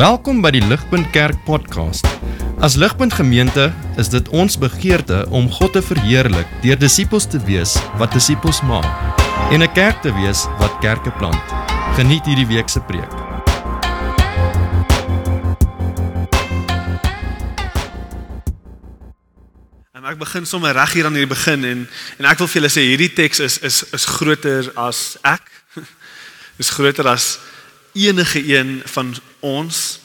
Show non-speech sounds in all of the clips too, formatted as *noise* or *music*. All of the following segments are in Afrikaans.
Welkom by die Ligpunt Kerk podcast. As Ligpunt Gemeente is dit ons begeerte om God te verheerlik deur disippels te wees wat disippels maak en 'n kerk te wees wat kerke plant. Geniet hierdie week se preek. En ek begin sommer reg hier aan hierdie begin en en ek wil vir julle sê hierdie teks is is is groter as ek. *laughs* Is groter as enige een van ons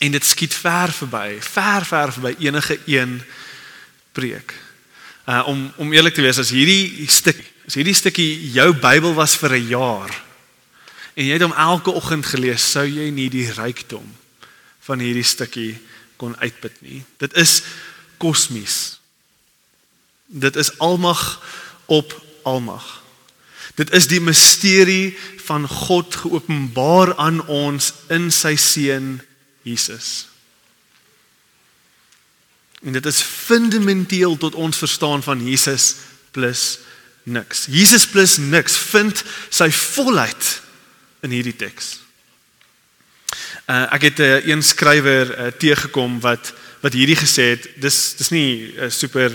en dit skiet ver verby, ver ver verby enige een preek. Uh om om eerlik te wees as hierdie stuk, as hierdie stukkie jou Bybel was vir 'n jaar en jy het hom elke oggend gelees, sou jy nie die rykdom van hierdie stukkie kon uitput nie. Dit is kosmies. Dit is almag op almag. Dit is die misterie van God geopenbaar aan ons in sy seun Jesus. En dit is fundamenteel tot ons verstaan van Jesus plus niks. Jesus plus niks vind sy volheid in hierdie teks. Uh, ek het 'n uh, een skrywer uh, teëgekom wat wat hierdie gesê het, dis dis nie 'n uh, super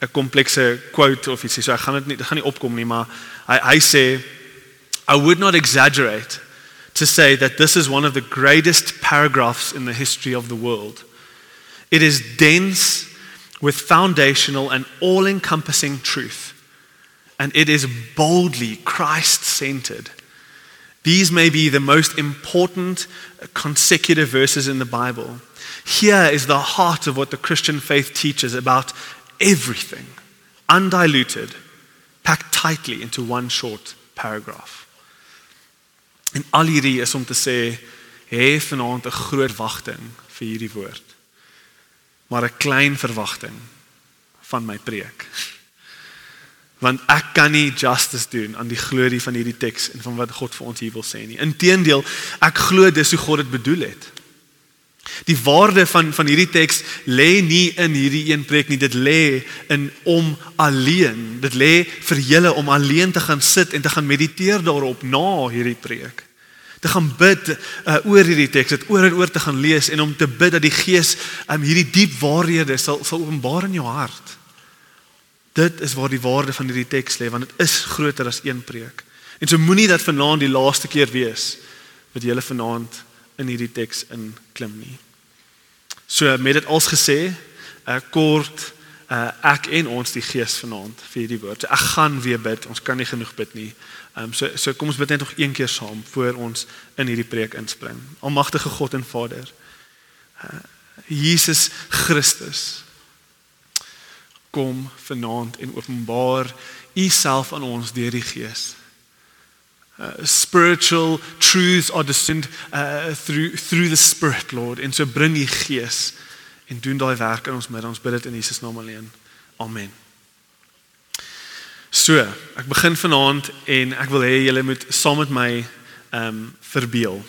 'n komplekse quote of ietsie so ek gaan dit nie gaan nie opkom nie maar hy hy sê I would not exaggerate to say that this is one of the greatest paragraphs in the history of the world. It is dense with foundational and all-encompassing truth and it is boldly Christ-centered. These may be the most important consecutive verses in the Bible. Here is the heart of what the Christian faith teaches about everything, undiluted, packed tightly into one short paragraph. En al hierdie is om te sê hê vanaand 'n groot wagting vir hierdie woord. Maar 'n klein verwagting van my preek. Want ek kan nie justice doen aan die glorie van hierdie teks en van wat God vir ons hier wil sê nie. Inteendeel, ek glo dis hoe God dit bedoel het. Die waarde van van hierdie teks lê nie in hierdie een preek nie, dit lê in om alleen. Dit lê vir julle om alleen te gaan sit en te gaan mediteer daarop na hierdie preek. Te gaan bid uh, oor hierdie teks, dit oor en oor te gaan lees en om te bid dat die Gees um, hierdie diep waarhede sal sal openbaar in jou hart. Dit is waar die waarde van hierdie teks lê want dit is groter as een preek. En so moenie dat vanaand die laaste keer wees wat jy vanaand in hierdie teks in klim nie. So met dit als gesê, uh, kort uh, ek en ons die gees vanaand vir hierdie woord. So ek gaan weer bid. Ons kan nie genoeg bid nie. Ehm um, so so kom ons bid net nog een keer saam voor ons in hierdie preek inspring. Almagtige God en Vader. Uh, Jesus Christus kom vanaand en openbaar u self aan ons deur die gees. Uh, spiritual truths are discerned uh, through through the spirit lord en so bring die gees en doen daai werk in ons midde ons bid dit in Jesus naam alleen amen so ek begin vanaand en ek wil hê julle moet saam met my ehm um, verbeel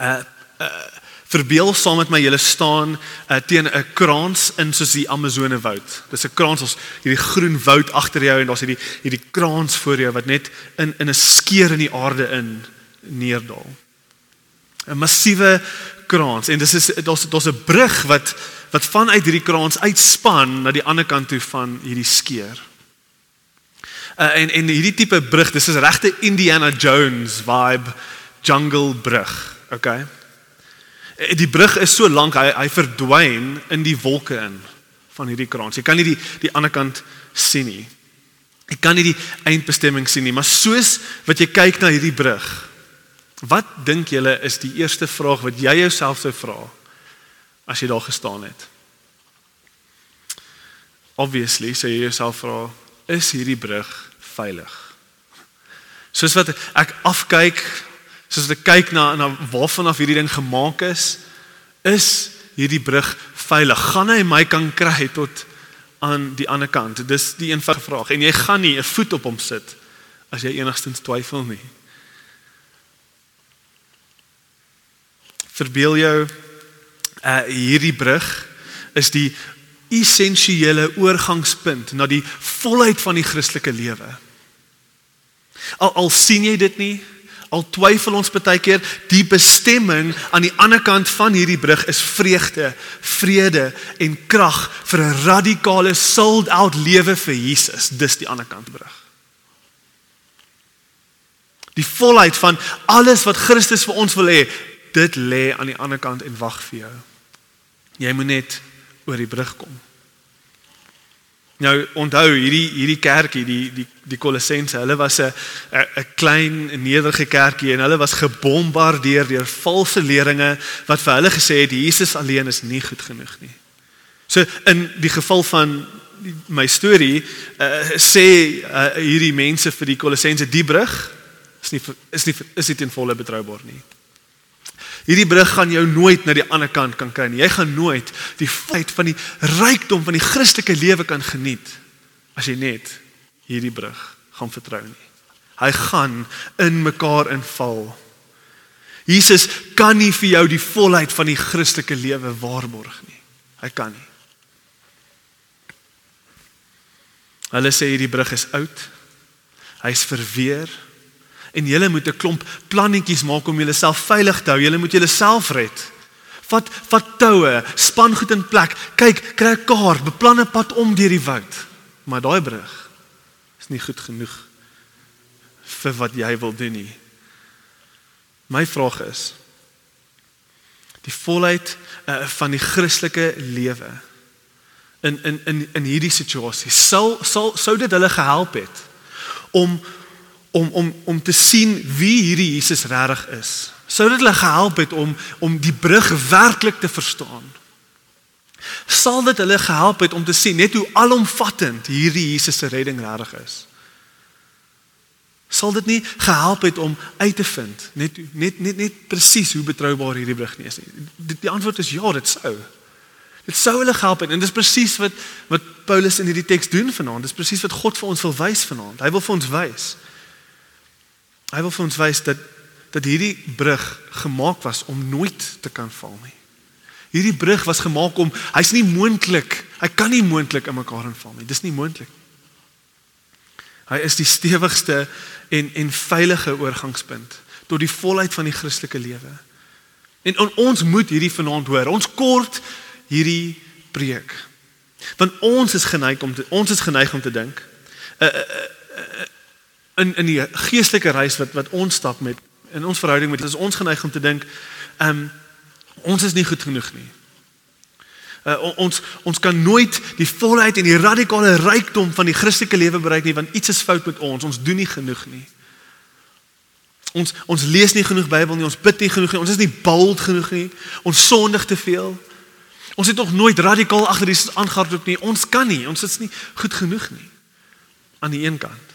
uh, uh verbeel saam met my julle staan uh, teen 'n kraans in soos die Amazone woud. Dis 'n kraans ons hierdie groen woud agter jou en daar's hierdie hierdie kraans voor jou wat net in in 'n skeur in die aarde in neerdal. 'n Massiewe kraans en dis is daar's daar's 'n brug wat wat vanuit hierdie kraans uitspan na die ander kant toe van hierdie skeur. Uh, en en hierdie tipe brug, dis is regte Indiana Jones vibe jungle brug, okay? Eh, die brug is so lank hy hy verdwyn in die wolke in van hierdie kraans. Jy kan nie die die ander kant sien nie. Jy kan nie die eindbestemming sien nie, maar soos wat jy kyk na hierdie brug, wat dink julle is die eerste vraag wat jy jouself sou vra as jy daar gestaan het? Obviously, sê jy jouself vra, is hierdie brug veilig? Soos wat ek afkyk soos ek kyk na na waarvan af hierdie ding gemaak is, is hierdie brug veilig? Gaan hy my kan kry tot aan die ander kant? Dis die eenvoudige vraag. En jy gaan nie 'n voet op hom sit as jy enigstens twyfel nie. Verbeel jou uh hierdie brug is die essensiële oorgangspunt na die volheid van die Christelike lewe. Al al sien jy dit nie, Al twyfel ons baie keer, die bestemming aan die ander kant van hierdie brug is vreugde, vrede en krag vir 'n radikale sold out lewe vir Jesus. Dis die ander kant brug. Die volheid van alles wat Christus vir ons wil hê, dit lê aan die ander kant en wag vir jou. Jy moet net oor die brug kom. Nou onthou hierdie hierdie kerkie die die die Kolossense, hulle was 'n 'n klein nederige kerkie en hulle was gebombardeer deur valse leeringe wat vir hulle gesê het Jesus alleen is nie goed genoeg nie. So in die geval van my storie uh, sê uh, hierdie mense vir die Kolossense die brug is nie is nie is nie ten volle betroubaar nie. Hierdie brug gaan jou nooit na die ander kant kan kry nie. Jy gaan nooit die feit van die rykdom van die Christelike lewe kan geniet as jy net hierdie brug gaan vertrou nie. Hy gaan in mekaar inval. Jesus kan nie vir jou die volheid van die Christelike lewe waarborg nie. Hy kan nie. Hulle sê hierdie brug is oud. Hy's verweer en julle moet 'n klomp plannetjies maak om julleself veilig te hou. Julle moet julleself red. Vat vat toue, span goed in plek. Kyk, kry 'n kaart, beplan 'n pad om deur die woud. Maar daai brug is nie goed genoeg vir wat jy wil doen nie. My vraag is die volheid uh, van die Christelike lewe in in in in hierdie situasie sal sal sou dit hulle gehelp het om om om om te sien wie hierdie Jesus regtig is. Sou dit hulle gehelp het om om die brug werklik te verstaan. Sal dit hulle gehelp het om te sien net hoe alomvattend hierdie Jesus se redding regtig is. Sal dit nie gehelp het om uit te vind net net net net presies hoe betroubaar hierdie brug nie is nie. Die, die antwoord is ja, dit sou. Dit sou hulle gehelp het en dit is presies wat wat Paulus in hierdie teks doen vanaand. Dit is presies wat God vir ons wil wys vanaand. Hy wil vir ons wys Hy wil vir ons wys dat dat hierdie brug gemaak was om nooit te kan val nie. Hierdie brug was gemaak om hy's nie moontlik, hy kan nie moontlik in mekaar inval nie. Dis nie moontlik. Hy is die stewigste en en veilige oorgangspunt tot die volheid van die Christelike lewe. En on, ons moet hierdie vanaand hoor. Ons kort hierdie preek. Want ons is geneig om te, ons is geneig om te dink. 'n uh, uh, in in die geestelike reis wat wat ons stap met in ons verhouding met is ons geneig om te dink ehm um, ons is nie goed genoeg nie. Uh, ons ons kan nooit die volheid en die radikale rykdom van die Christelike lewe bereik nie want iets is fout met ons. Ons doen nie genoeg nie. Ons ons lees nie genoeg Bybel nie, ons bid nie genoeg nie, ons is nie bold genoeg nie. Ons sondig te veel. Ons het nog nooit radikaal agter Jesus aangehardloop nie. Ons kan nie, ons is nie goed genoeg nie. Aan die een kant.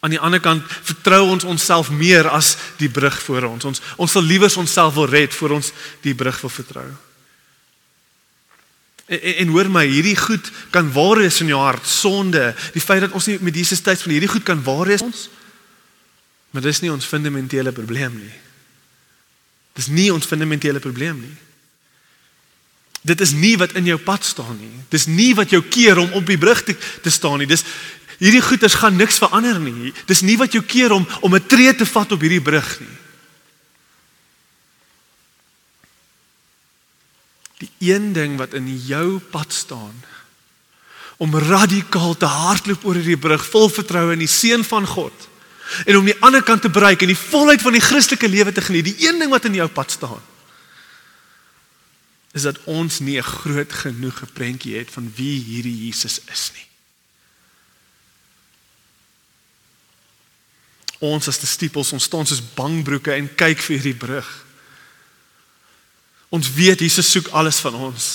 Aan die ander kant vertrou ons onsself meer as die brug voor ons. Ons ons sal liewer onsself wil red voor ons die brug wil vertrou. En, en, en hoor my, hierdie goed kan waar wees in jou hart, sonde, die feit dat ons nie met Jesus tyd van hierdie goed kan waar wees ons. Maar dis nie ons fundamentele probleem nie. Dis nie ons fundamentele probleem nie. Dit is nie wat in jou pad staan nie. Dis nie wat jou keer om op die brug te, te staan nie. Dis hierdie goeders gaan niks verander nie. Dis nie wat jou keer om om 'n tree te vat op hierdie brug nie. Die een ding wat in jou pad staan om radikaal te hardloop oor hierdie brug vol vertroue in die seun van God en om die ander kant te bereik en die volheid van die Christelike lewe te geniet. Die een ding wat in jou pad staan is dat ons nie 'n groot genoeg prentjie het van wie hierdie Jesus is nie. Ons as disippels, ons staan soos bangbroeke en kyk vir hierdie brug. Ons weet Jesus soek alles van ons.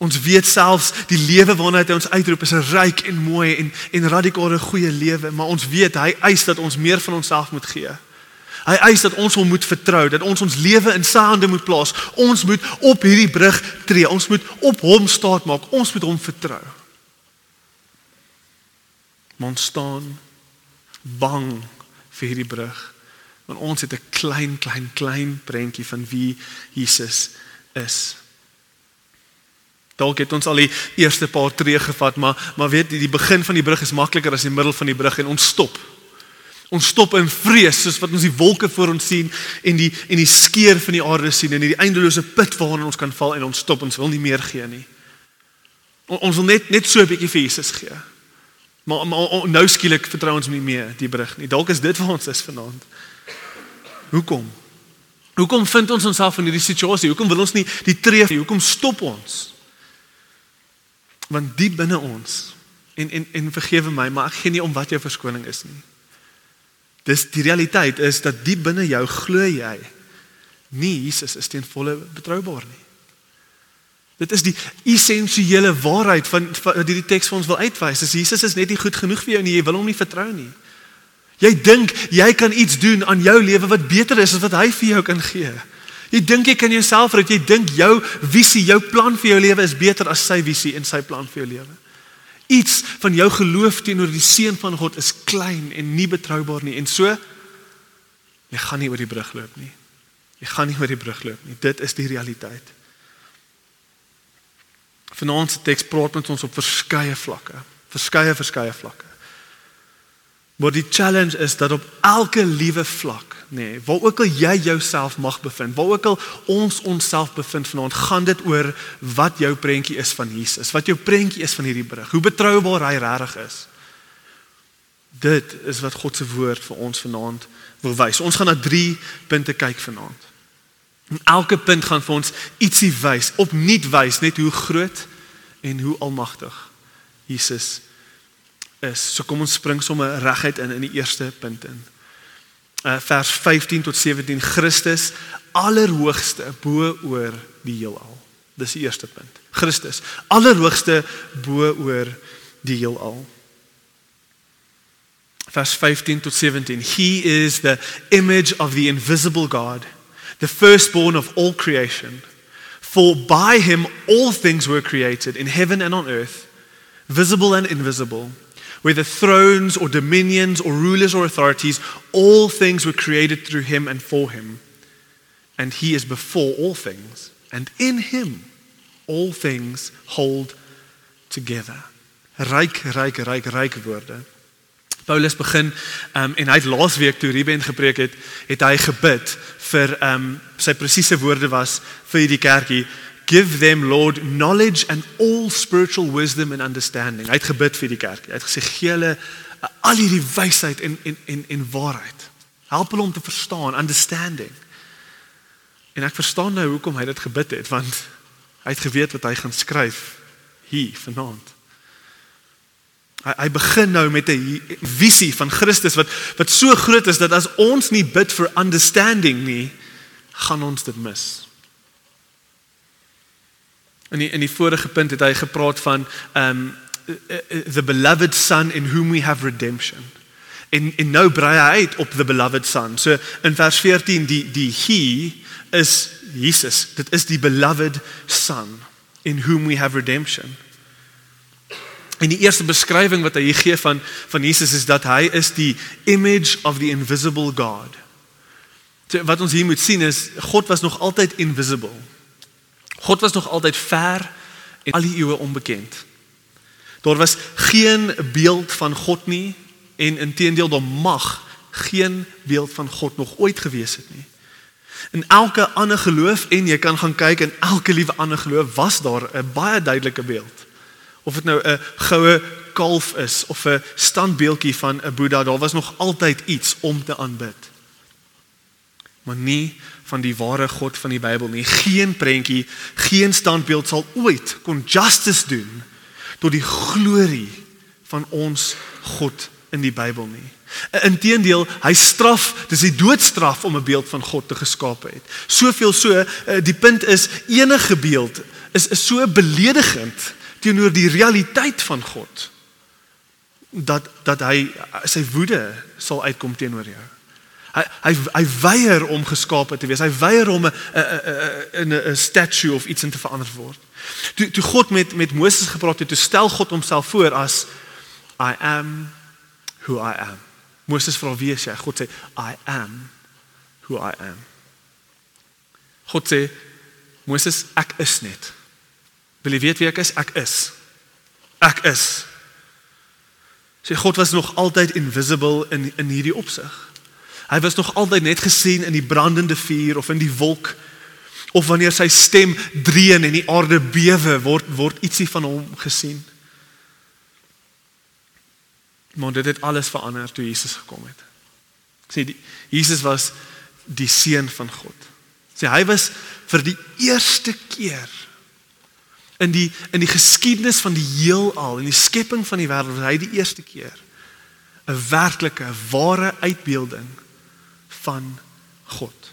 Ons weet selfs die lewe waarna hy ons uitroep is 'n ryk en mooi en en radikale goeie lewe, maar ons weet hy eis dat ons meer van onsself moet gee. Hy eis dat ons hom moet vertrou, dat ons ons lewe in sy hande moet plaas. Ons moet op hierdie brug tree. Ons moet op hom staat maak. Ons moet hom vertrou. Ons staan bang vir hierdie brug want ons het 'n klein klein klein prentjie van wie Jesus is. Dalk het ons al die eerste paar tree gevat, maar maar weet jy die begin van die brug is makliker as die middel van die brug en ons stop. Ons stop in vrees soos wat ons die wolke voor ons sien en die en die skeur van die aarde sien en hierdie eindelose put waarin ons kan val en ons stop ons wil nie meer gee nie. Ons wil net net so 'n bietjie vir Jesus gee. Maar, maar nou skielik vertrou ons nie meer die brug nie. Dalk is dit waar ons is vanaand. Hoekom? Hoekom vind ons onsself in hierdie situasie? Hoekom wil ons nie die tree nie? Hoekom stop ons? Want diep binne ons en en en vergewe my, maar ek gee nie om wat jou verskoning is nie. Dis die realiteit is dat diep binne jou glo jy nie Jesus is ten volle betroubaar nie. Dit is die essensiële waarheid van wat hierdie teks vir ons wil uitwys. Is Jesus is net nie goed genoeg vir jou nie. Jy wil hom nie vertrou nie. Jy dink jy kan iets doen aan jou lewe wat beter is as wat hy vir jou kan gee. Jy dink jy kan jouself red. Jy dink jou visie, jou plan vir jou lewe is beter as sy visie en sy plan vir jou lewe. Iets van jou geloof teenoor die seun van God is klein en nie betroubaar nie en so jy gaan nie oor die brug loop nie. Jy gaan nie oor die brug loop nie. Dit is die realiteit. Vanaand se teks praat met ons op verskeie vlakke, verskeie verskeie vlakke. Maar die challenge is dat op elke liewe vlak, nê, nee, waar ook al jy jouself mag bevind, waar ook al ons onsself bevind vanaand, gaan dit oor wat jou prentjie is van Jesus, wat jou prentjie is van hierdie brug, hoe betroubaar hy regtig is. Dit is wat God se woord vir ons vanaand wil wys. Ons gaan na 3 punte kyk vanaand. En elke punt gaan vir ons ietsie wys, opnuut wys net hoe groot en hoe almagtig Jesus is. So kom ons spring sommer reguit in in die eerste punt in. Uh vers 15 tot 17 Christus allerhoogste bo oor die heelal. Dis die eerste punt. Christus allerhoogste bo oor die heelal. Vers 15 tot 17 He is the image of the invisible God, the firstborn of all creation. For by him all things were created in heaven and on earth, visible and invisible whether thrones or dominions or rulers or authorities, all things were created through him and for him. And he is before all things, and in him all things hold together. Ryk, ryk, ryk, ryk woorde. Paulus begin um, en hy het laasweek toe Ruben gepreek het, het hy gebid vir um, sy presiese woorde was vir hierdie kerkie Give them Lord knowledge and all spiritual wisdom and understanding. Hy het gebid vir die kerk. Hy het gesê gee hulle uh, al hierdie wysheid en en en en waarheid. Help hulle om te verstaan, understanding. En ek verstaan nou hoekom hy dit gebid het want hy het geweet wat hy gaan skryf hier vanaand. Hy hy begin nou met 'n visie van Christus wat wat so groot is dat as ons nie bid vir understanding nie, gaan ons dit mis. In die, in die vorige punt het hy gepraat van um the beloved son in whom we have redemption. En en nou brei hy uit op the beloved son. So in vers 14 die die he is Jesus. Dit is die beloved son in whom we have redemption. En die eerste beskrywing wat hy hier gee van van Jesus is dat hy is die image of the invisible God. So, wat ons hier moet sien is God was nog altyd invisible. God was nog altyd ver en al die eeue onbekend. Daar was geen beeld van God nie en intedeel daar mag geen beeld van God nog ooit gewees het nie. In elke ander geloof en jy kan gaan kyk in elke liewe ander geloof was daar 'n baie duidelike beeld. Of dit nou 'n goue kalf is of 'n standbeeldjie van 'n Boeddha, daar was nog altyd iets om te aanbid maar nie van die ware God van die Bybel nie. Geen prentjie, geen standbeeld sal ooit kon justice doen tot die glorie van ons God in die Bybel nie. Inteendeel, hy straf, dis die doodstraf om 'n beeld van God te geskaap het. Soveel so, eh, die punt is enige beeld is is so beledigend teenoor die realiteit van God dat dat hy sy woede sal uitkom teenoor jou. Hy hy hy weier om geskape te wees. Hy weier om 'n 'n 'n 'n statue of iets in te verander word. Toe toe God met met Moses gepraat het, toe stel God homself voor as I am who I am. Moses vra wie is jy? God sê I am who I am. God sê Moses ek is net. Wil jy weet wie ek is? Ek is. Ek is. Sê God was nog altyd invisible in in hierdie opsig. Hy was nog altyd net gesien in die brandende vuur of in die wolk of wanneer sy stem dreun en die aarde bewe word word ietsie van hom gesien. Maar dit het alles verander toe Jesus gekom het. Sê die Jesus was die seun van God. Sê hy was vir die eerste keer in die in die geskiedenis van die heelal en die skepping van die wêreld was hy die eerste keer 'n werklike ware uitbeelding van God.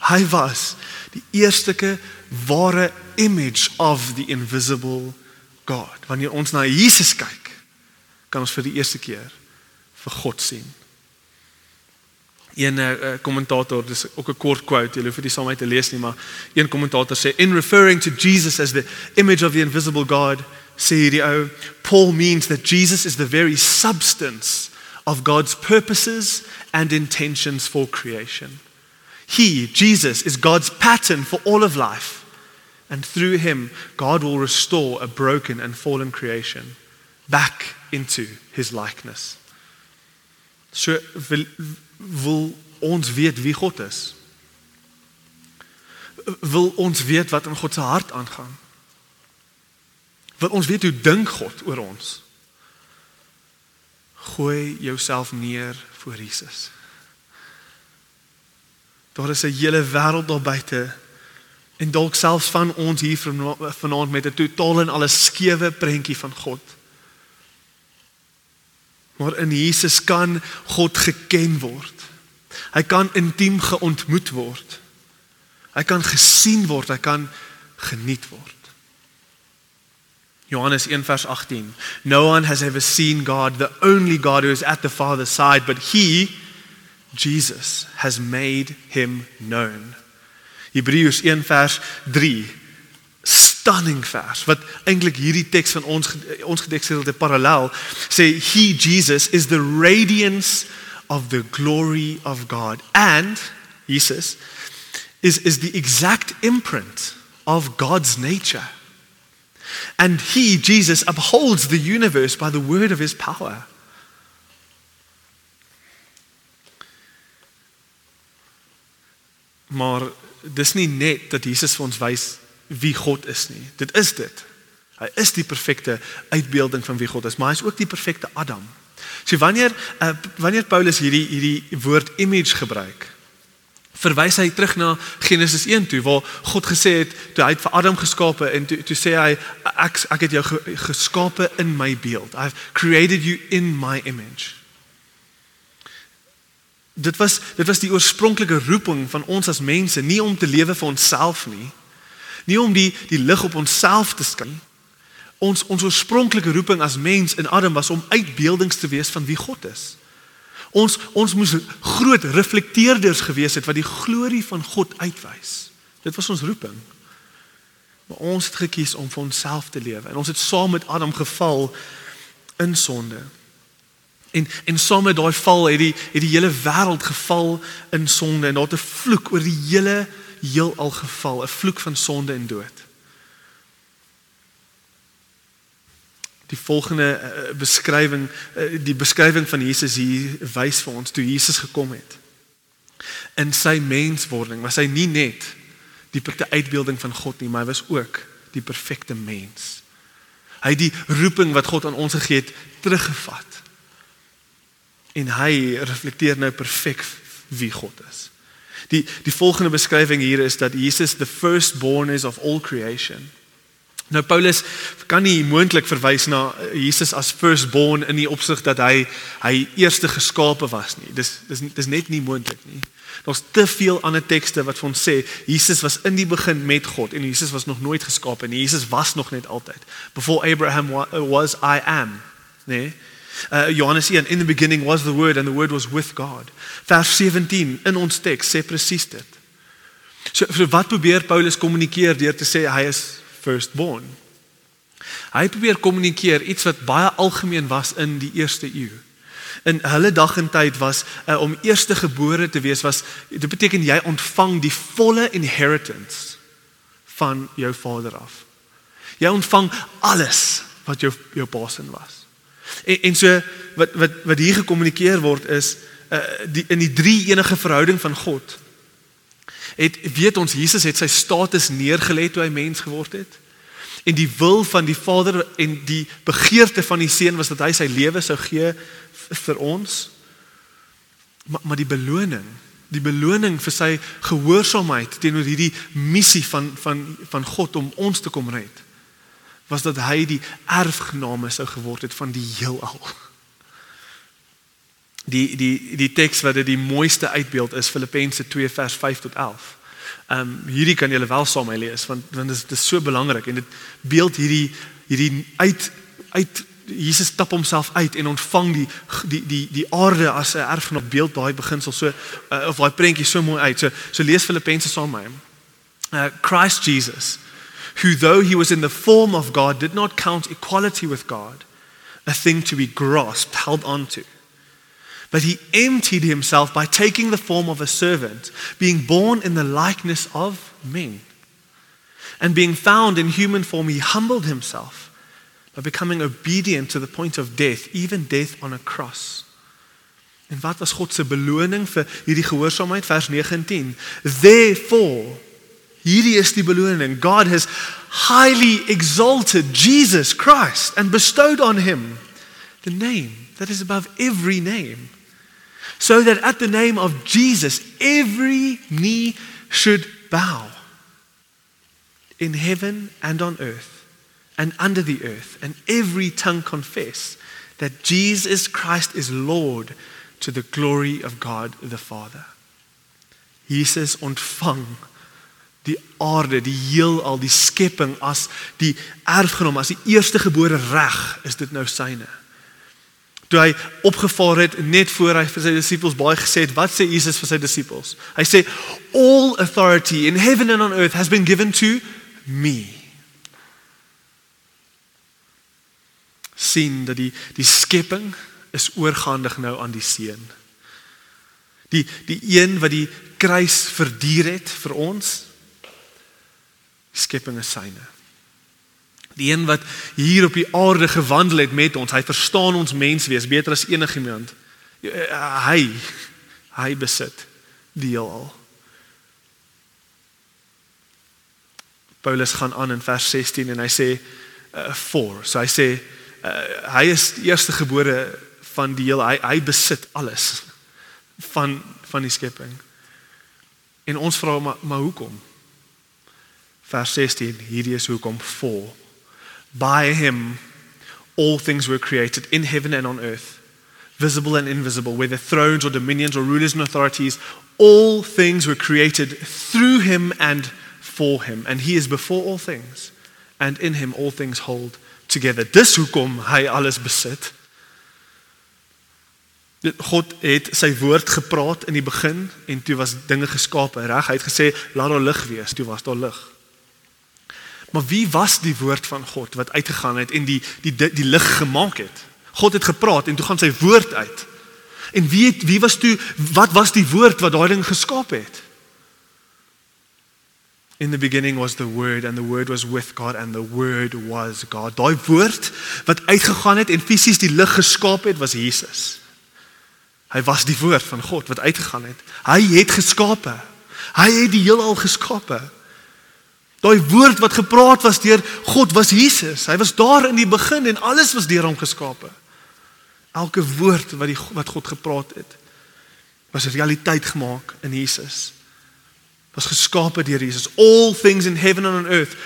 Hy was die eerste ware image of the invisible God. Wanneer ons na Jesus kyk, kan ons vir die eerste keer vir God sien. Een uh, kommentator, dis ook 'n kort quote, jy hoef dit saam met te lees nie, maar een kommentator sê in referring to Jesus as the image of the invisible God, sê hierdie ou, Paul means that Jesus is the very substance of God's purposes and intentions for creation. He, Jesus, is God's pattern for all of life. And through him, God will restore a broken and fallen creation back into his likeness. So wil, ons weet wie God is. Wil ons weet wat in God se hart aangaan. Wil ons weet hoe dink God oor ons. Gooi jouself neer voor Jesus. Daar is 'n hele wêreld daar buite en dalk selfs van ons hier vanaand met 'n totaal en alles skewe prentjie van God. Maar in Jesus kan God geken word. Hy kan intiem geontmoet word. Hy kan gesien word, hy kan geniet word. Johannes 1 vers 18. No one has ever seen God, the only God who is at the Father's side, but he Jesus has made him known. Hebreërs 1 vers 3 stunning vers wat eintlik hierdie teks van ons ons gedekselde parallel sê he Jesus is the radiance of the glory of God. And Jesus is is the exact imprint of God's nature. And he Jesus upholds the universe by the word of his power. Maar dis nie net dat Jesus vir ons wys wie God is nie. Dit is dit. Hy is die perfekte uitbeelding van wie God is, maar hy is ook die perfekte Adam. So wanneer uh, wanneer Paulus hierdie hierdie woord image gebruik, verwys hy terug na Genesis 1 toe waar God gesê het toe hy het vir Adam geskape en toe toe sê hy ek ek het jou geskape in my beeld. I've created you in my image dit was dit was die oorspronklike roeping van ons as mense nie om te lewe vir onsself nie nie om die die lig op onsself te skyn ons ons oorspronklike roeping as mens in Adam was om uitbeeldings te wees van wie God is. Ons ons moes groot reflekteerders gewees het wat die glorie van God uitwys. Dit was ons roeping. Maar ons het gekies om vir onsself te lewe. En ons het saam met Adam geval in sonde. En en saam met daai val het die het die hele wêreld geval in sonde. En daar het 'n vloek oor die hele heelal geval, 'n vloek van sonde en dood. Die volgende uh, beskrywing uh, die beskrywing van Jesus hier wys vir ons toe Jesus gekom het. In sy menswording was hy nie net die perfekte uitbeelding van God nie, maar hy was ook die perfekte mens. Hy het die roeping wat God aan ons gegee het teruggevat en hy reflekteer nou perfek wie God is. Die die volgende beskrywing hier is dat Jesus the firstborn is of all creation. Nou Paulus kan nie moontlik verwys na Jesus as firstborn in die opsig dat hy hy eerste geskape was nie. Dis dis dis net nie moontlik nie. Daar's te veel ander tekste wat vir ons sê Jesus was in die begin met God en Jesus was nog nooit geskape nie. Jesus was nog net altyd. Before Abraham was I am, nee. Uh, Johannes 1 in the beginning was the word and the word was with God. Vers 17 in ons teks sê presies dit. So, so wat probeer Paulus kommunikeer deur te sê hy is firstborn? Hy probeer kommunikeer iets wat baie algemeen was in die eerste eeu. In hulle dag en tyd was uh, om eerste gebore te wees was dit beteken jy ontvang die volle inheritance van jou vader af. Jy ontvang alles wat jou jou pa se was. En en so wat wat wat hier gekommunikeer word is uh die in die drie enige verhouding van God. Het weet ons Jesus het sy status neergelê toe hy mens geword het. En die wil van die Vader en die begeerte van die Seun was dat hy sy lewe sou gee vir ons. Maar maar die beloning, die beloning vir sy gehoorsaamheid teenoor hierdie missie van van van God om ons te kom red was dat hy die erfgename sou geword het van die heelal. Die die die teks wat dit die mooiste uitbeeld is Filippense 2 vers 5 tot 11. Ehm um, hierdie kan julle wel saam my lees want want dit is so belangrik en dit beeld hierdie hierdie uit uit Jesus stap homself uit en ontvang die die die die aarde as 'n erfgenaam beeld daai beginsel so uh, of daai prentjie so mooi uit. So so lees Filippense saam met my. Uh, Christ Jesus who though he was in the form of God did not count equality with God a thing to be grasped held onto but he emptied himself by taking the form of a servant being born in the likeness of men and being found in human form he humbled himself by becoming obedient to the point of death, even death on a cross. En wat was God se beloning vir hierdie gehoorsaamheid vers 19? Therefore, hierdie is die beloning. God has highly exalted Jesus Christ and bestowed on him the name that is above every name. So that at the name of Jesus every knee should bow in heaven and on earth and under the earth, and every tongue confess that Jesus Christ is Lord to the glory of God the Father. Jesus ontvang die aarde, die heelal, die skepping as die erfgenaam, as die eerstegebore reg, is dit nou syne. Toe hy opgevaar het net voor hy vir sy disippels baie gesê het, wat sê Jesus vir sy disippels? Hy sê all authority in heaven and on earth has been given to me. sien dat die die skepping is oorgaandig nou aan die seun. Die die een wat die kruis verduur het vir ons. Skepping is syne. Die een wat hier op die aarde gewandel het met ons, hy verstaan ons menswees beter as enigiemand. Hy hy besit die heelal. Paulus gaan aan in vers 16 en hy sê uh, for. So hy sê uh, hy is die eerste gebore van die hele hy hy besit alles van van die skepping. En ons vra maar maar hoekom? Vers 16 hierdie is hoekom for by him all things were created in heaven and on earth visible and invisible whether thrones or dominions or rulers and authorities all things were created through him and for him and he is before all things and in him all things hold together. Dis hoekom hy alles besit. God het sy woord gepraat in die begin en toe was dinge geskape, reg? Hy het gesê laat daar lig wees, toe was daar lig. Maar wie was die woord van God wat uitgegaan het en die die die, die lig gemaak het? God het gepraat en toe gaan sy woord uit. En wie het, wie was toe wat was die woord wat daai ding geskaap het? In the beginning was the word and the word was with God and the word was God. Daai woord wat uitgegaan het en fisies die lig geskaap het was Jesus. Hy was die woord van God wat uitgegaan het. Hy het geskape. Hy het die heelal geskape. Daai woord wat gepraat was deur God was Jesus. Hy was daar in die begin en alles was deur hom geskape. Elke woord wat die wat God gepraat het was 'n realiteit gemaak in Jesus was geskape deur Jesus. All things in heaven and on earth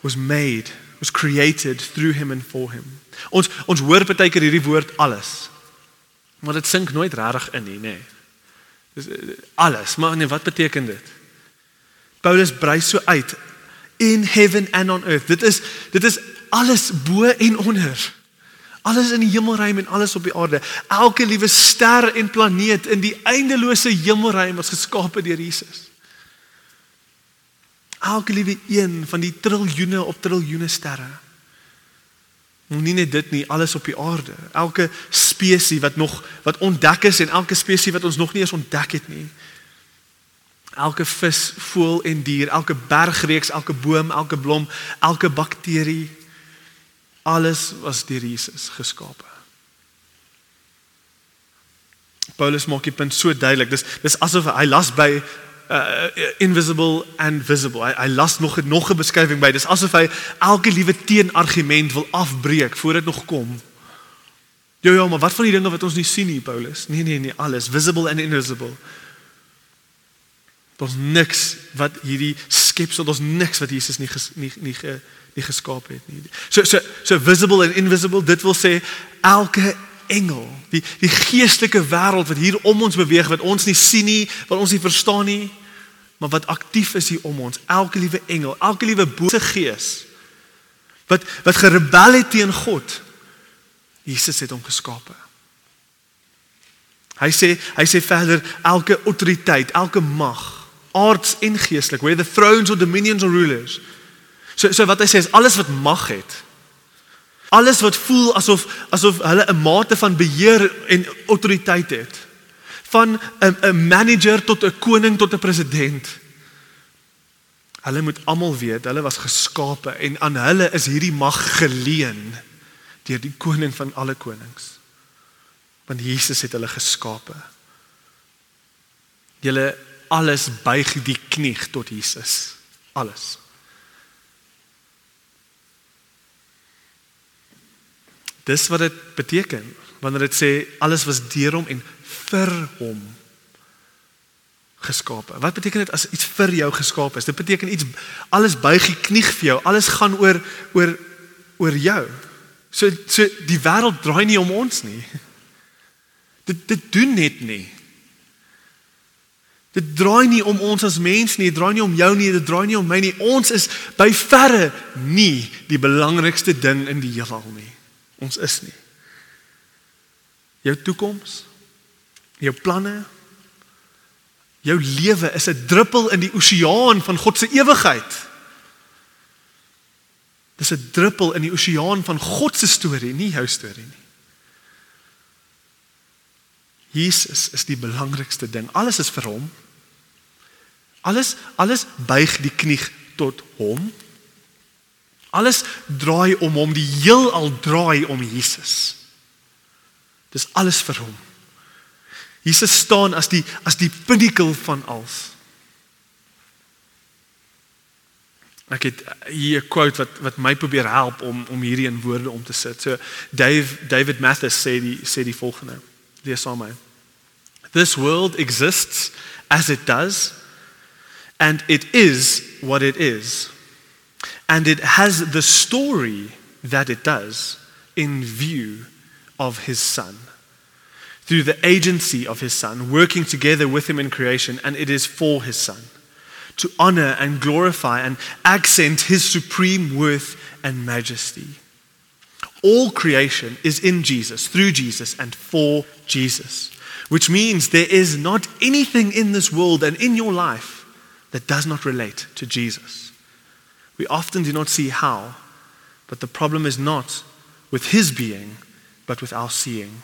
was made, was created through him and for him. Ons ons hoor baie keer hierdie woord alles. Maar dit sink nooit regtig in nie, nê. Dis eh, alles, maar nee, wat beteken dit? Paulus brei so uit in heaven and on earth. Dit is dit is alles bo en onder. Alles in die hemelruim en alles op die aarde. Elke liewe ster en planeet in die eindelose hemelruim was geskape deur Jesus elke liewe een van die triljoene op triljoene sterre. Nie net dit nie, alles op die aarde. Elke spesies wat nog wat ontdek is en elke spesies wat ons nog nie eens ontdek het nie. Elke vis, voël en dier, elke bergreeks, elke boom, elke blom, elke bakterie, alles was deur Jesus geskape. Paulus maak die punt so duidelik. Dis dis asof hy las by uh, invisible and visible. Hy, hy las nog nog 'n beskrywing by. Dis asof hy elke liewe teenargument wil afbreek voor dit nog kom. Ja ja, maar wat van die dinge wat ons nie sien nie, Paulus? Nee nee nee, alles visible and invisible. Daar's niks wat hierdie skepsel, daar's niks wat Jesus nie ges, nie nie nie geskaap het nie. So so so visible and invisible, dit wil sê elke engel, die die geestelike wêreld wat hier om ons beweeg wat ons nie sien nie, wat ons nie verstaan nie, maar wat aktief is hier om ons. Elke liewe engel, elke liewe bose gees wat wat gerebel het teen God. Jesus het hom geskape. Hy sê hy sê verder elke autoriteit, elke mag, aards en geestelik, whether thrones or dominions or rulers. So so wat hy sê is alles wat mag het. Alles wat voel asof asof hulle 'n mate van beheer en autoriteit het van 'n 'n manager tot 'n koning tot 'n president. Hulle moet almal weet, hulle was geskape en aan hulle is hierdie mag geleen deur die koning van alle konings. Want Jesus het hulle geskape. Julle alles buig die knie tot Jesus. Alles. Dis wat dit beteken wanneer dit sê alles was deur hom en vir hom geskape. Wat beteken dit as iets vir jou geskaap is? Dit beteken iets alles buig die knie vir jou. Alles gaan oor oor oor jou. So so die wêreld draai nie om ons nie. Dit dit doen net nie. Dit draai nie om ons as mens nie, dit draai nie om jou nie, dit draai nie om my nie. Ons is by verre nie die belangrikste ding in die heelal nie. Ons is nie. Jou toekoms jou planne jou lewe is 'n druppel in die oseaan van God se ewigheid. Dis 'n druppel in die oseaan van God se storie, nie jou storie nie. Jesus is die belangrikste ding. Alles is vir hom. Alles alles buig die knie tot hom. Alles draai om hom, die heelal draai om Jesus. Dis alles vir hom. Jesus staan as die as die pinnacle van alles. Ek het hier 'n quote wat wat my probeer help om om hierdie in woorde om te sit. So Dave David Mathis sê die sê die volgende. Lees met my. This world exists as it does and it is what it is. And it has the story that it does in view of his son through the agency of his Son, working together with him in creation, and it is for his Son to honor and glorify and accent his supreme worth and majesty. All creation is in Jesus, through Jesus, and for Jesus, which means there is not anything in this world and in your life that does not relate to Jesus. We often do not see how, but the problem is not with his being, but with our seeing.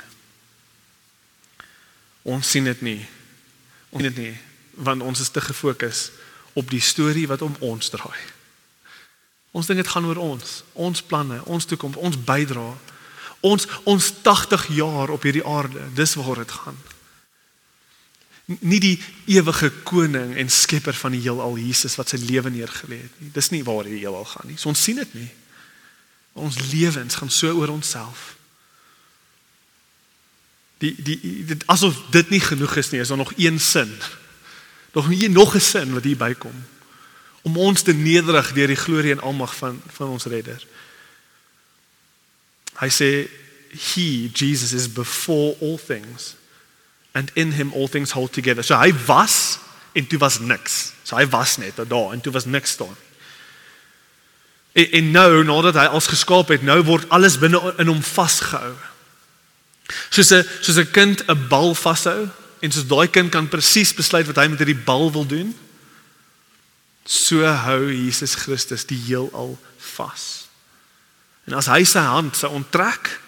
Ons sien dit nie. Ons sien dit nie want ons is te gefokus op die storie wat om ons draai. Ons dink dit gaan oor ons, ons planne, ons toekoms, ons bydra. Ons ons 80 jaar op hierdie aarde, dis waar dit gaan. Nie die ewige koning en skepper van die heelal Jesus wat sy lewe neergelê het nie. Dis nie waar die heelal gaan nie. So ons sien dit nie. Ons lewens gaan so oor onsself. Die die dit asof dit nie genoeg is nie, is daar nog een sin. Nog nie nog 'n sin wat hier bykom om ons te nederig deur die glorie en almag van van ons Redder. Hy sê he Jesus is before all things and in him all things hold together. So hy was en toe was niks. So hy was net daar en toe was niks staan. En, en nou nadat hy ons geskaap het, nou word alles binne in hom vasgehou. Soos 'n soos 'n kind 'n bal vashou en soos daai kind kan presies besluit wat hy met hierdie bal wil doen, so hou Jesus Christus die heelal vas. En as hy sy hand sou onttrek,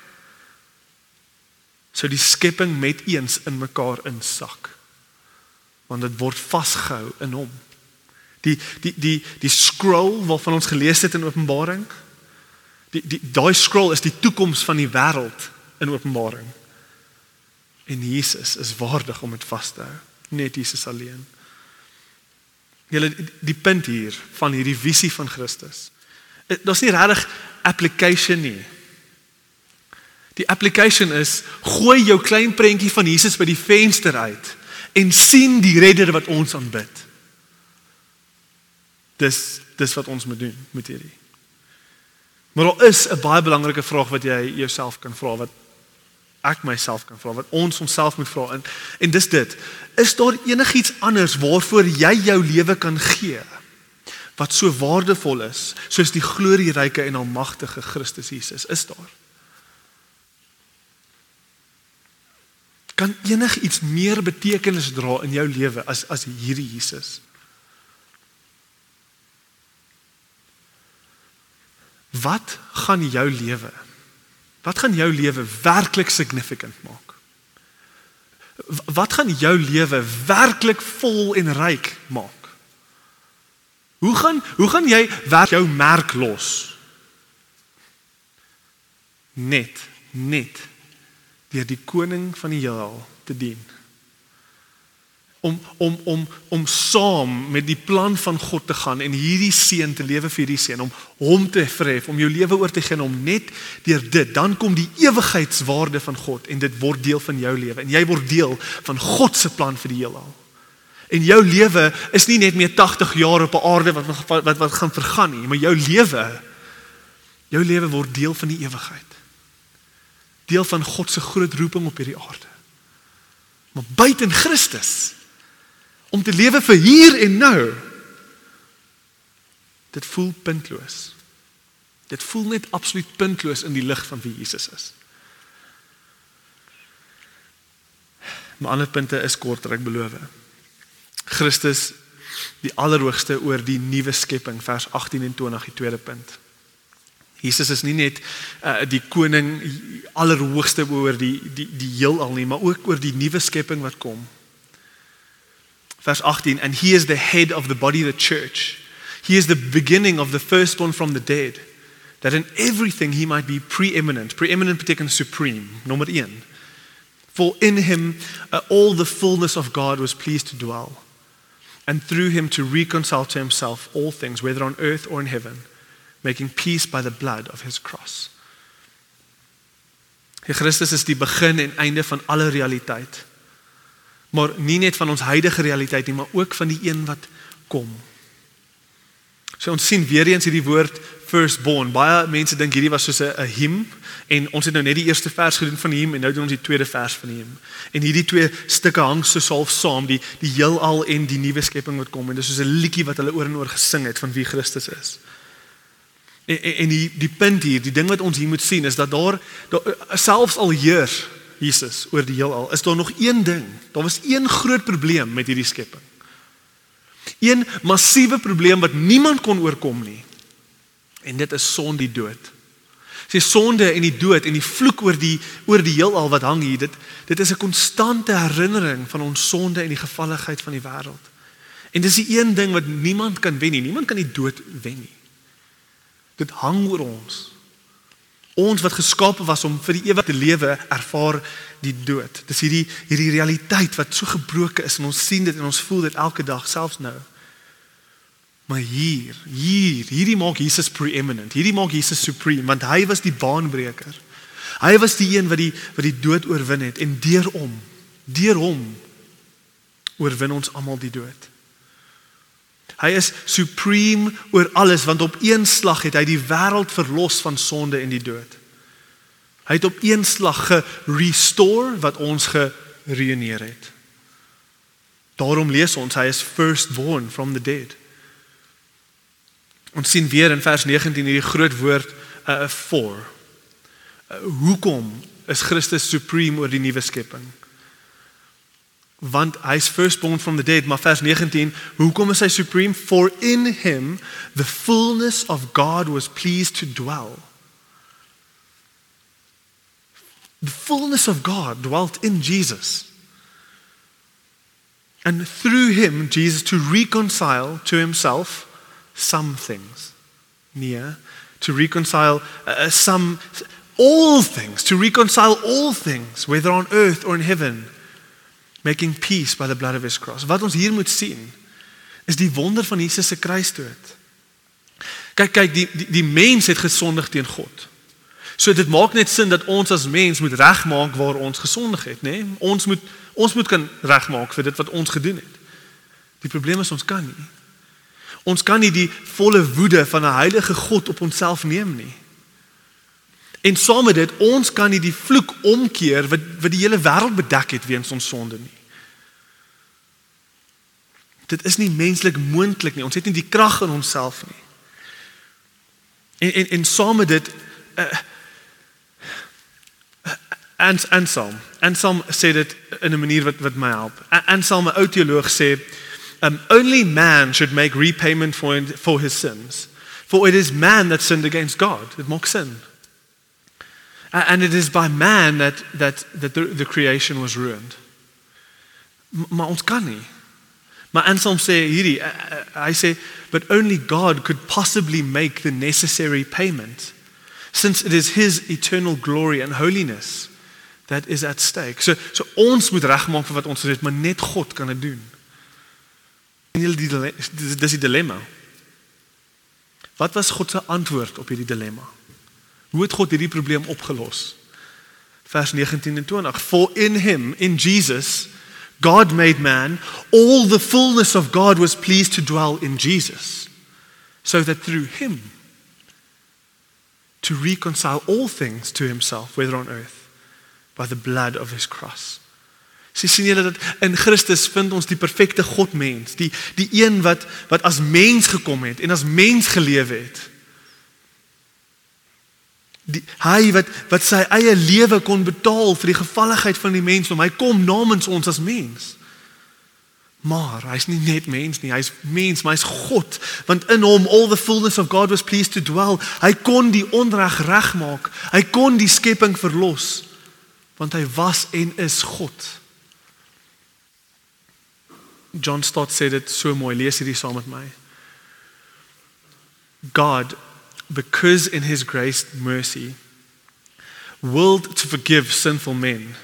sou die skepping met eens in mekaar insak. Want dit word vasgehou in hom. Die die die die scroll waarvan ons gelees het in Openbaring, die die daai scroll is die toekoms van die wêreld in Openbaring. En Jesus is waardig om dit vas te hou. Net Jesus alleen. Julle die punt hier van hierdie visie van Christus. Eh, daar's nie regtig application nie. Die application is gooi jou klein prentjie van Jesus by die venster uit en sien die redder wat ons aanbid. Dis dis wat ons moet doen met hierdie. Maar daar is 'n baie belangrike vraag wat jy jouself kan vra wat ek myself kan vra wat ons onsself moet vra en en dis dit is daar enigiets anders waarvoor jy jou lewe kan gee wat so waardevol is soos die glorieryke en almagtige Christus Jesus is daar kan enigiets meer betekenis dra in jou lewe as as hierdie Jesus Wat gaan jou lewe Wat gaan jou lewe werklik significant maak? Wat gaan jou lewe werklik vol en ryk maak? Hoe gaan hoe gaan jy werk jou merk los? Net net deur die koning van die heelal te dien om om om om saam met die plan van God te gaan en hierdie seun te lewe vir hierdie seun om hom te verhef om jou lewe oor te gee om net deur dit dan kom die ewigheidswaarde van God en dit word deel van jou lewe en jy word deel van God se plan vir die heelal. En jou lewe is nie net meer 80 jaar op 'n aarde wat wat, wat gaan vergaan nie, maar jou lewe jou lewe word deel van die ewigheid. Deel van God se groot roeping op hierdie aarde. Maar buite in Christus om te lewe vir hier en nou. Dit voel puntloos. Dit voel net absoluut puntloos in die lig van wie Jesus is. Maar ander punte is korter, ek beloof. Christus die allerhoogste oor die nuwe skepping vers 18 en 20 die tweede punt. Jesus is nie net uh, die koning allerhoogste oor die die die heelal nie, maar ook oor die nuwe skepping wat kom. Verse 18, and he is the head of the body, the church. He is the beginning of the firstborn from the dead, that in everything he might be preeminent. Preeminent beteken supreme, nommer 1. For in him uh, all the fullness of God was pleased to dwell, and through him to reconcile to himself all things, whether on earth or in heaven, making peace by the blood of his cross. Christus is die begin en einde van alle realiteit maar nie net van ons huidige realiteit nie, maar ook van die een wat kom. So ons sien weer eens hierdie woord firstborn. Baie mense dink hierdie was soos 'n him en ons het nou net die eerste vers gedoen van die him en nou doen ons die tweede vers van die him. En hierdie twee stukke hang so half saam, die die heelal en die nuwe skepping wat kom en dis soos 'n liedjie wat hulle oor en oor gesing het van wie Christus is. En, en, die die punt hier, die ding wat ons hier moet sien is dat daar, daar selfs al heers Jesus oor die heelal, is daar nog een ding. Daar was een groot probleem met hierdie skepping. Een massiewe probleem wat niemand kon oorkom nie. En dit is sonde die dood. Sy sonde en die dood en die vloek oor die oor die heelal wat hang hier, dit dit is 'n konstante herinnering van ons sonde en die gevalligheid van die wêreld. En dis die een ding wat niemand kan wen nie. Niemand kan die dood wen nie. Dit hang oor ons. Ons wat geskape was om vir die ewig te lewe, ervaar die dood. Dis hierdie hierdie realiteit wat so gebroken is en ons sien dit en ons voel dit elke dag selfs nou. Maar hier, hier, hierdie maak Jesus preeminent. Hierdie maak Jesus supreme want hy was die baanbreker. Hy was die een wat die wat die dood oorwin het en deur hom, deur hom oorwin ons almal die dood. Hy is supreme oor alles want op een slag het hy die wêreld verlos van sonde en die dood. Hy het op een slag gerestore wat ons gereëneer het. Daarom lees ons hy is firstborn from the dead. Ons sien weer in vers 19 hierdie groot woord uh for. Uh, hoekom is Christus supreme oor die nuwe skepping? Want hy's firstborn from the dead maar vers 19 hoekom is hy supreme? For in him the fullness of God was pleased to dwell. The fullness of God dwelt in Jesus. And through him Jesus to reconcile to himself some things. Near to reconcile uh, some all things, to reconcile all things, whether on earth or in heaven, making peace by the blood of his cross. Wat ons hier moet sien is die wonder van Jesus se kruisdood. Kyk kyk die die, die mens het gesondig teen God. So dit maak net sin dat ons as mens moet regmaak waar ons gesondig het, nê? Nee? Ons moet ons moet kan regmaak vir dit wat ons gedoen het. Die probleem is ons kan nie. Ons kan nie die volle woede van 'n heilige God op onsself neem nie. En saam met dit, ons kan nie die vloek omkeer wat wat die hele wêreld bedek het weens ons sonde nie. Dit is nie menslik moontlik nie. Ons het nie die krag in onsself nie. En en en saam met dit uh, en en Psalm. En Psalm sê dit in 'n manier wat wat my help. En Psalm 'n ou teoloog sê, um, only man should make repayment for for his sins. For it is man that sinned against God. It maak sin. And it is by man that that that the, the creation was ruined. Maar ons kan nie. Maar Anselm sê hierdie hy sê but only God could possibly make the necessary payment since it is his eternal glory and holiness that is at stake. So so ons moet regmaak vir wat ons het, maar net God kan dit doen. En jy dis die dilemma. Wat was God se antwoord op hierdie dilemma? Hoe het God hierdie probleem opgelos? Vers 19 en 20. For in him, in Jesus, God made man, all the fullness of God was pleased to dwell in Jesus, so that through him to reconcile all things to himself, whether on earth, by the blood of his cross. Sy sien julle dat in Christus vind ons die perfekte God mens, die die een wat wat as mens gekom het en as mens gelewe het. Die hy wat wat sy eie lewe kon betaal vir die gevalligheid van die mensdom. Hy kom namens ons as mens. Maar hy's nie net mens nie, hy's mens, maar hy's God, want in hom all the fullness of God was pleased to dwell. Hy kon die onreg regmaak. Hy kon die skepping verlos want hy was en is God. John Stott sê dit so mooi. Lees hierdie saam met my. God because in his grace mercy willed to forgive sinful men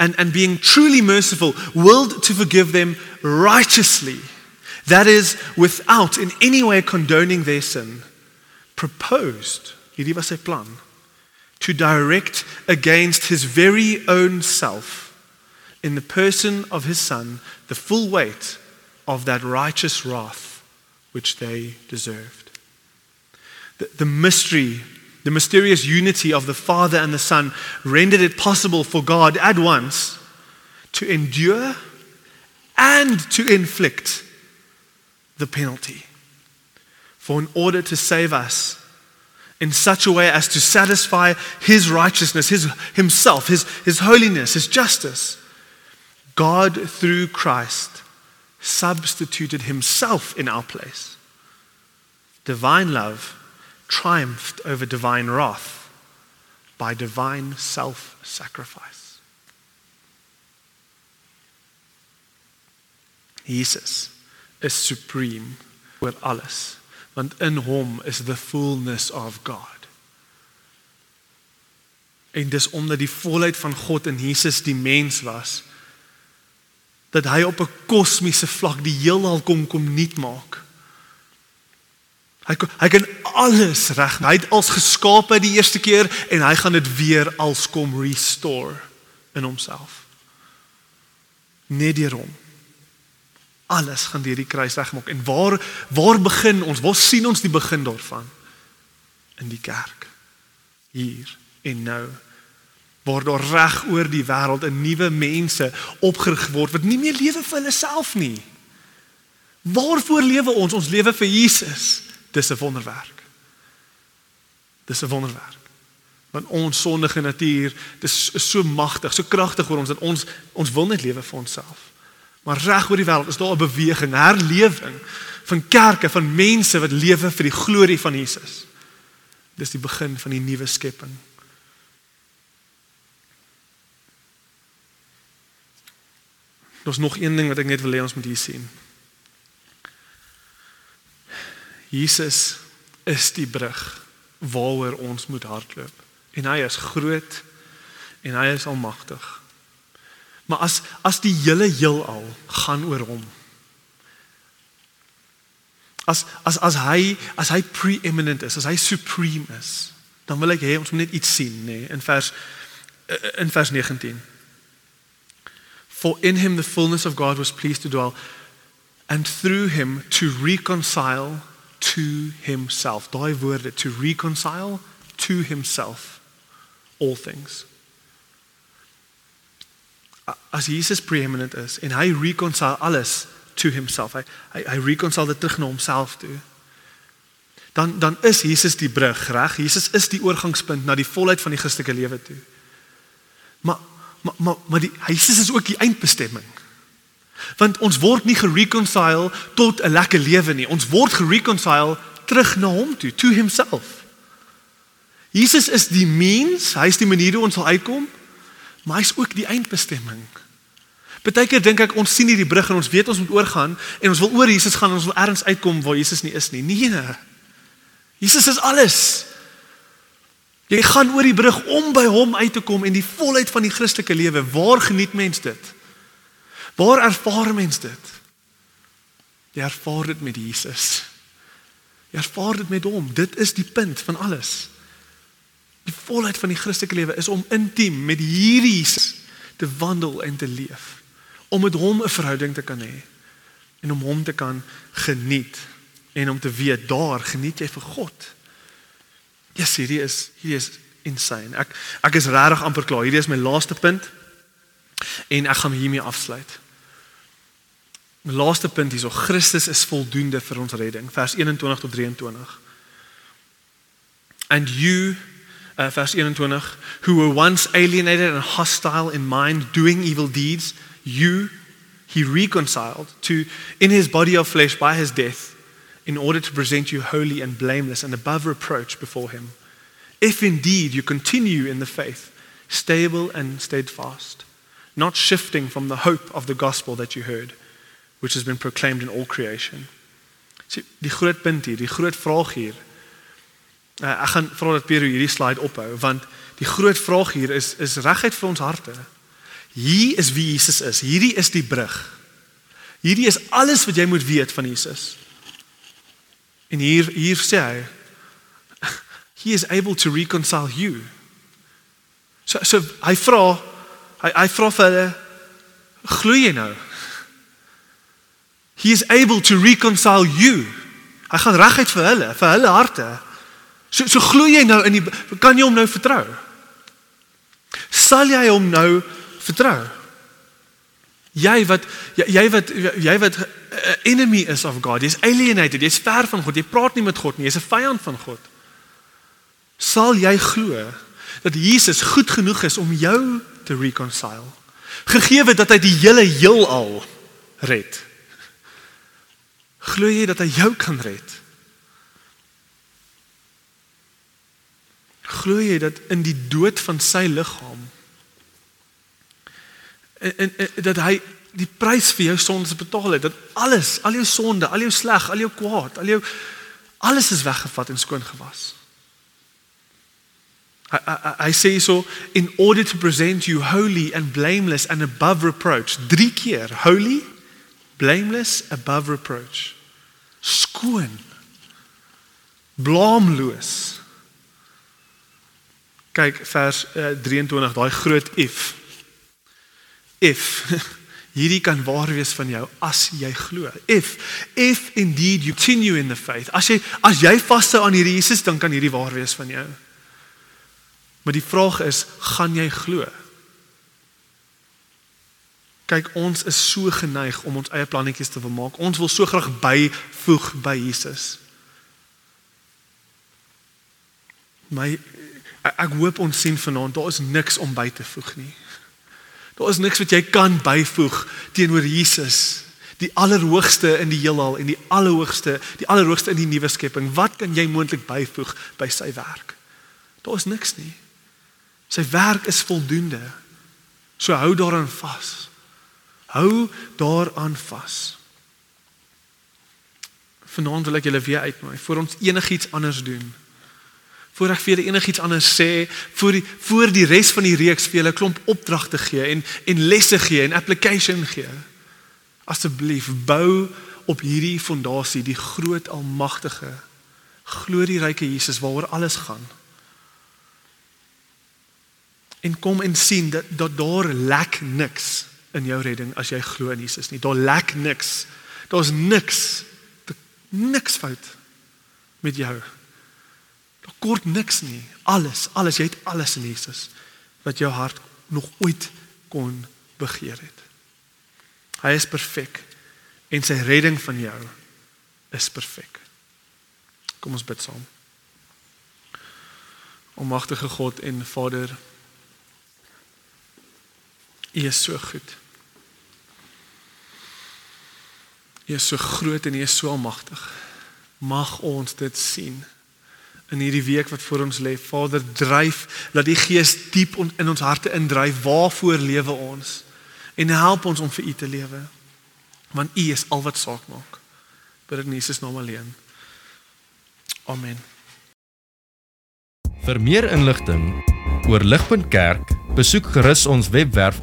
and and being truly merciful willed to forgive them righteously that is without in any way condoning their sin proposed hierdie was plan to direct against his very own self in the person of his son the full weight of that righteous wrath which they deserved. The, the, mystery, the mysterious unity of the Father and the Son rendered it possible for God at once to endure and to inflict the penalty. For in order to save us, in such a way as to satisfy his righteousness, his himself, his, his holiness, his justice. God, through Christ, substituted himself in our place. Divine love triumphed over divine wrath by divine self sacrifice. Jesus is supreme with alles, want in hom is the fullness of God. En dis omdat die volheid van God in Jesus die mens was dat hy op 'n kosmiese vlak die heelal kom kom nuut maak. Hy hy kan alles reg. Hy het als geskape die eerste keer en hy gaan dit weer als kom restore in homself. Net deur hom. Alles gaan deur die kruis regmaak. En waar waar begin ons? Waar sien ons die begin daarvan? In die kerk. Hier en nou waar daar reg oor die wêreld 'n nuwe mense opgerig word wat nie meer lewe vir hulle self nie. Waarvoor lewe ons? Ons lewe vir Jesus. Dis 'n wonderwerk. Dis 'n wonderwerk. Want ons sondige natuur, dis is so magtig, so kragtig oor ons dat ons ons wil net lewe vir onsself. Maar reg oor die wêreld is daar 'n beweging, herlewing van kerke, van mense wat lewe vir die glorie van Jesus. Dis die begin van die nuwe skepping. Daar's nog een ding wat ek net wil hê ons moet hier sien. Jesus is die brug waaroor ons moet hardloop. En hy is groot en hy is almagtig. Maar as as die hele heelal gaan oor hom. As as as hy as hy preeminent is, as hy supreme is, dan wil ek hê ons moet net iets sien, nê, nee, in vers in vers 19. For in him the fullness of God was pleased to dwell and through him to reconcile to himself. Daai woorde to reconcile to himself all things. As Jesus preeminent is en hy reconcile alles to himself. Hy hy, hy reconcile dit terug na homself toe. Dan dan is Jesus die brug, reg? Jesus is die oorgangspunt na die volheid van die Christelike lewe toe. Maar maar maar, maar die Jesus is ook die eindbestemming. Want ons word nie gereconcile tot 'n lekker lewe nie. Ons word gereconcile terug na hom toe, to himself. Jesus is die mens, hy is die manier hoe ons sal uitkom, maar hy's ook die eindbestemming. Partykeer dink ek ons sien hierdie brug en ons weet ons moet oorgaan en ons wil oor Jesus gaan en ons wil ergens uitkom waar Jesus nie is nie. Nee. Jesus is alles. Jy gaan oor die brug om by hom uit te kom en die volheid van die Christelike lewe. Waar geniet mens dit? Waar ervaar mens dit? Jy ervaar dit met Jesus. Jy ervaar dit met hom. Dit is die punt van alles. Die volheid van die Christelike lewe is om intiem met hierdie Jesus te wandel en te leef. Om met hom 'n verhouding te kan hê en om hom te kan geniet en om te weet daar geniet jy vir God. Ja, yes, hierdie is hierdie is insane. Ek ek is regtig amper klaar. Hierdie is my laaste punt en ek gaan hiermee afsluit. My laaste punt hierso, Christus is voldoende vir ons redding, vers 21 tot 23. And you uh, vers 21 who were once alienated and hostile in mind doing evil deeds you he reconciled to in his body of flesh by his death in order to present you holy and blameless and above reproach before him. If indeed you continue in the faith stable and steadfast not shifting from the hope of the gospel that you heard which has been proclaimed in all creation. Sien, die groot punt hier, die groot vraag hier. Uh, ek gaan vra dat Pierre hierdie slide ophou want die groot vraag hier is is regheid vir ons harte. Hier is wie Jesus is. Hierdie is die brug. Hierdie is alles wat jy moet weet van Jesus. En hier hier sê hy *laughs* he is able to reconcile you. So so hy vra hy hy vra vir hulle glo jy nou? He is able to reconcile you. Hy gaan reguit vir hulle, vir hulle harte. So so glo jy nou in die kan jy hom nou vertrou? Sal jy hom nou vertrou? Jy wat jy, wat jy wat 'n enemy is of God. Jy's alienated, jy's ver van God. Jy praat nie met God nie. Jy's 'n vyand van God. Sal jy glo dat Jesus goed genoeg is om jou te reconcile? Gegee dat hy die hele heelal red. Glo jy dat hy jou kan red? Glo jy dat in die dood van sy liggaam en, en, en dat hy die prys vir jou sondes betaal het, dat alles, al jou sonde, al jou sleg, al jou kwaad, al jou alles is weggevat en skoon gewas. Hy hy, hy sê so in order to present you holy and blameless and above reproach. Drie keer holy, blameless, above reproach skoon blaamloos. Kyk vers uh, eh, 23 daai groot if. If *laughs* hierdie kan waar wees van jou as jy glo. If if indeed you continue in the faith. As jy as jy vashou aan hierdie Jesus dan kan hierdie waar wees van jou. Maar die vraag is gaan jy glo Kyk, ons is so geneig om ons eie plannetjies te vermaak. Ons wil so graag byvoeg by Jesus. My ek hoop ons sien vanaand daar is niks om by te voeg nie. Daar is niks wat jy kan byvoeg teenoor Jesus, die allerhoogste in die heelal en die allerhoogste, die allerhoogste in die nuwe skepping. Wat kan jy moontlik byvoeg by sy werk? Daar is niks nie. Sy werk is voldoende. So hou daaraan vas. Hou daaraan vas. Vanaand wil ek julle weer uitnooi voor ons enigiets anders doen. Voor ek vir enigiets anders sê, voor die voor die res van die reeks vir julle 'n klomp opdragte gee en en lesse gee en application gee. Asseblief bou op hierdie fondasie, die groot almagtige glorieryke Jesus waaroor alles gaan. En kom en sien dat dat daar lek niks in jou redding as jy glo in Jesus nie. Daar lek niks. Daar's niks niks fout met jou. Daar kort niks nie. Alles, alles, jy het alles in Jesus wat jou hart nog ooit kon begeer het. Hy is perfek en sy redding van jou is perfek. Kom ons bid saam. Almagtige God en Vader, U is so goed. U is so groot en U is so almagtig. Mag ons dit sien in hierdie week wat voor ons lê. Vader, dryf laat die Gees diep in ons harte indryf. Waarvoor lewe ons? En help ons om vir U te lewe. Want U is al wat saak maak. Bid in Jesus naam alleen. Amen. Vir meer inligting oor Ligpunt Kerk, besoek gerus ons webwerf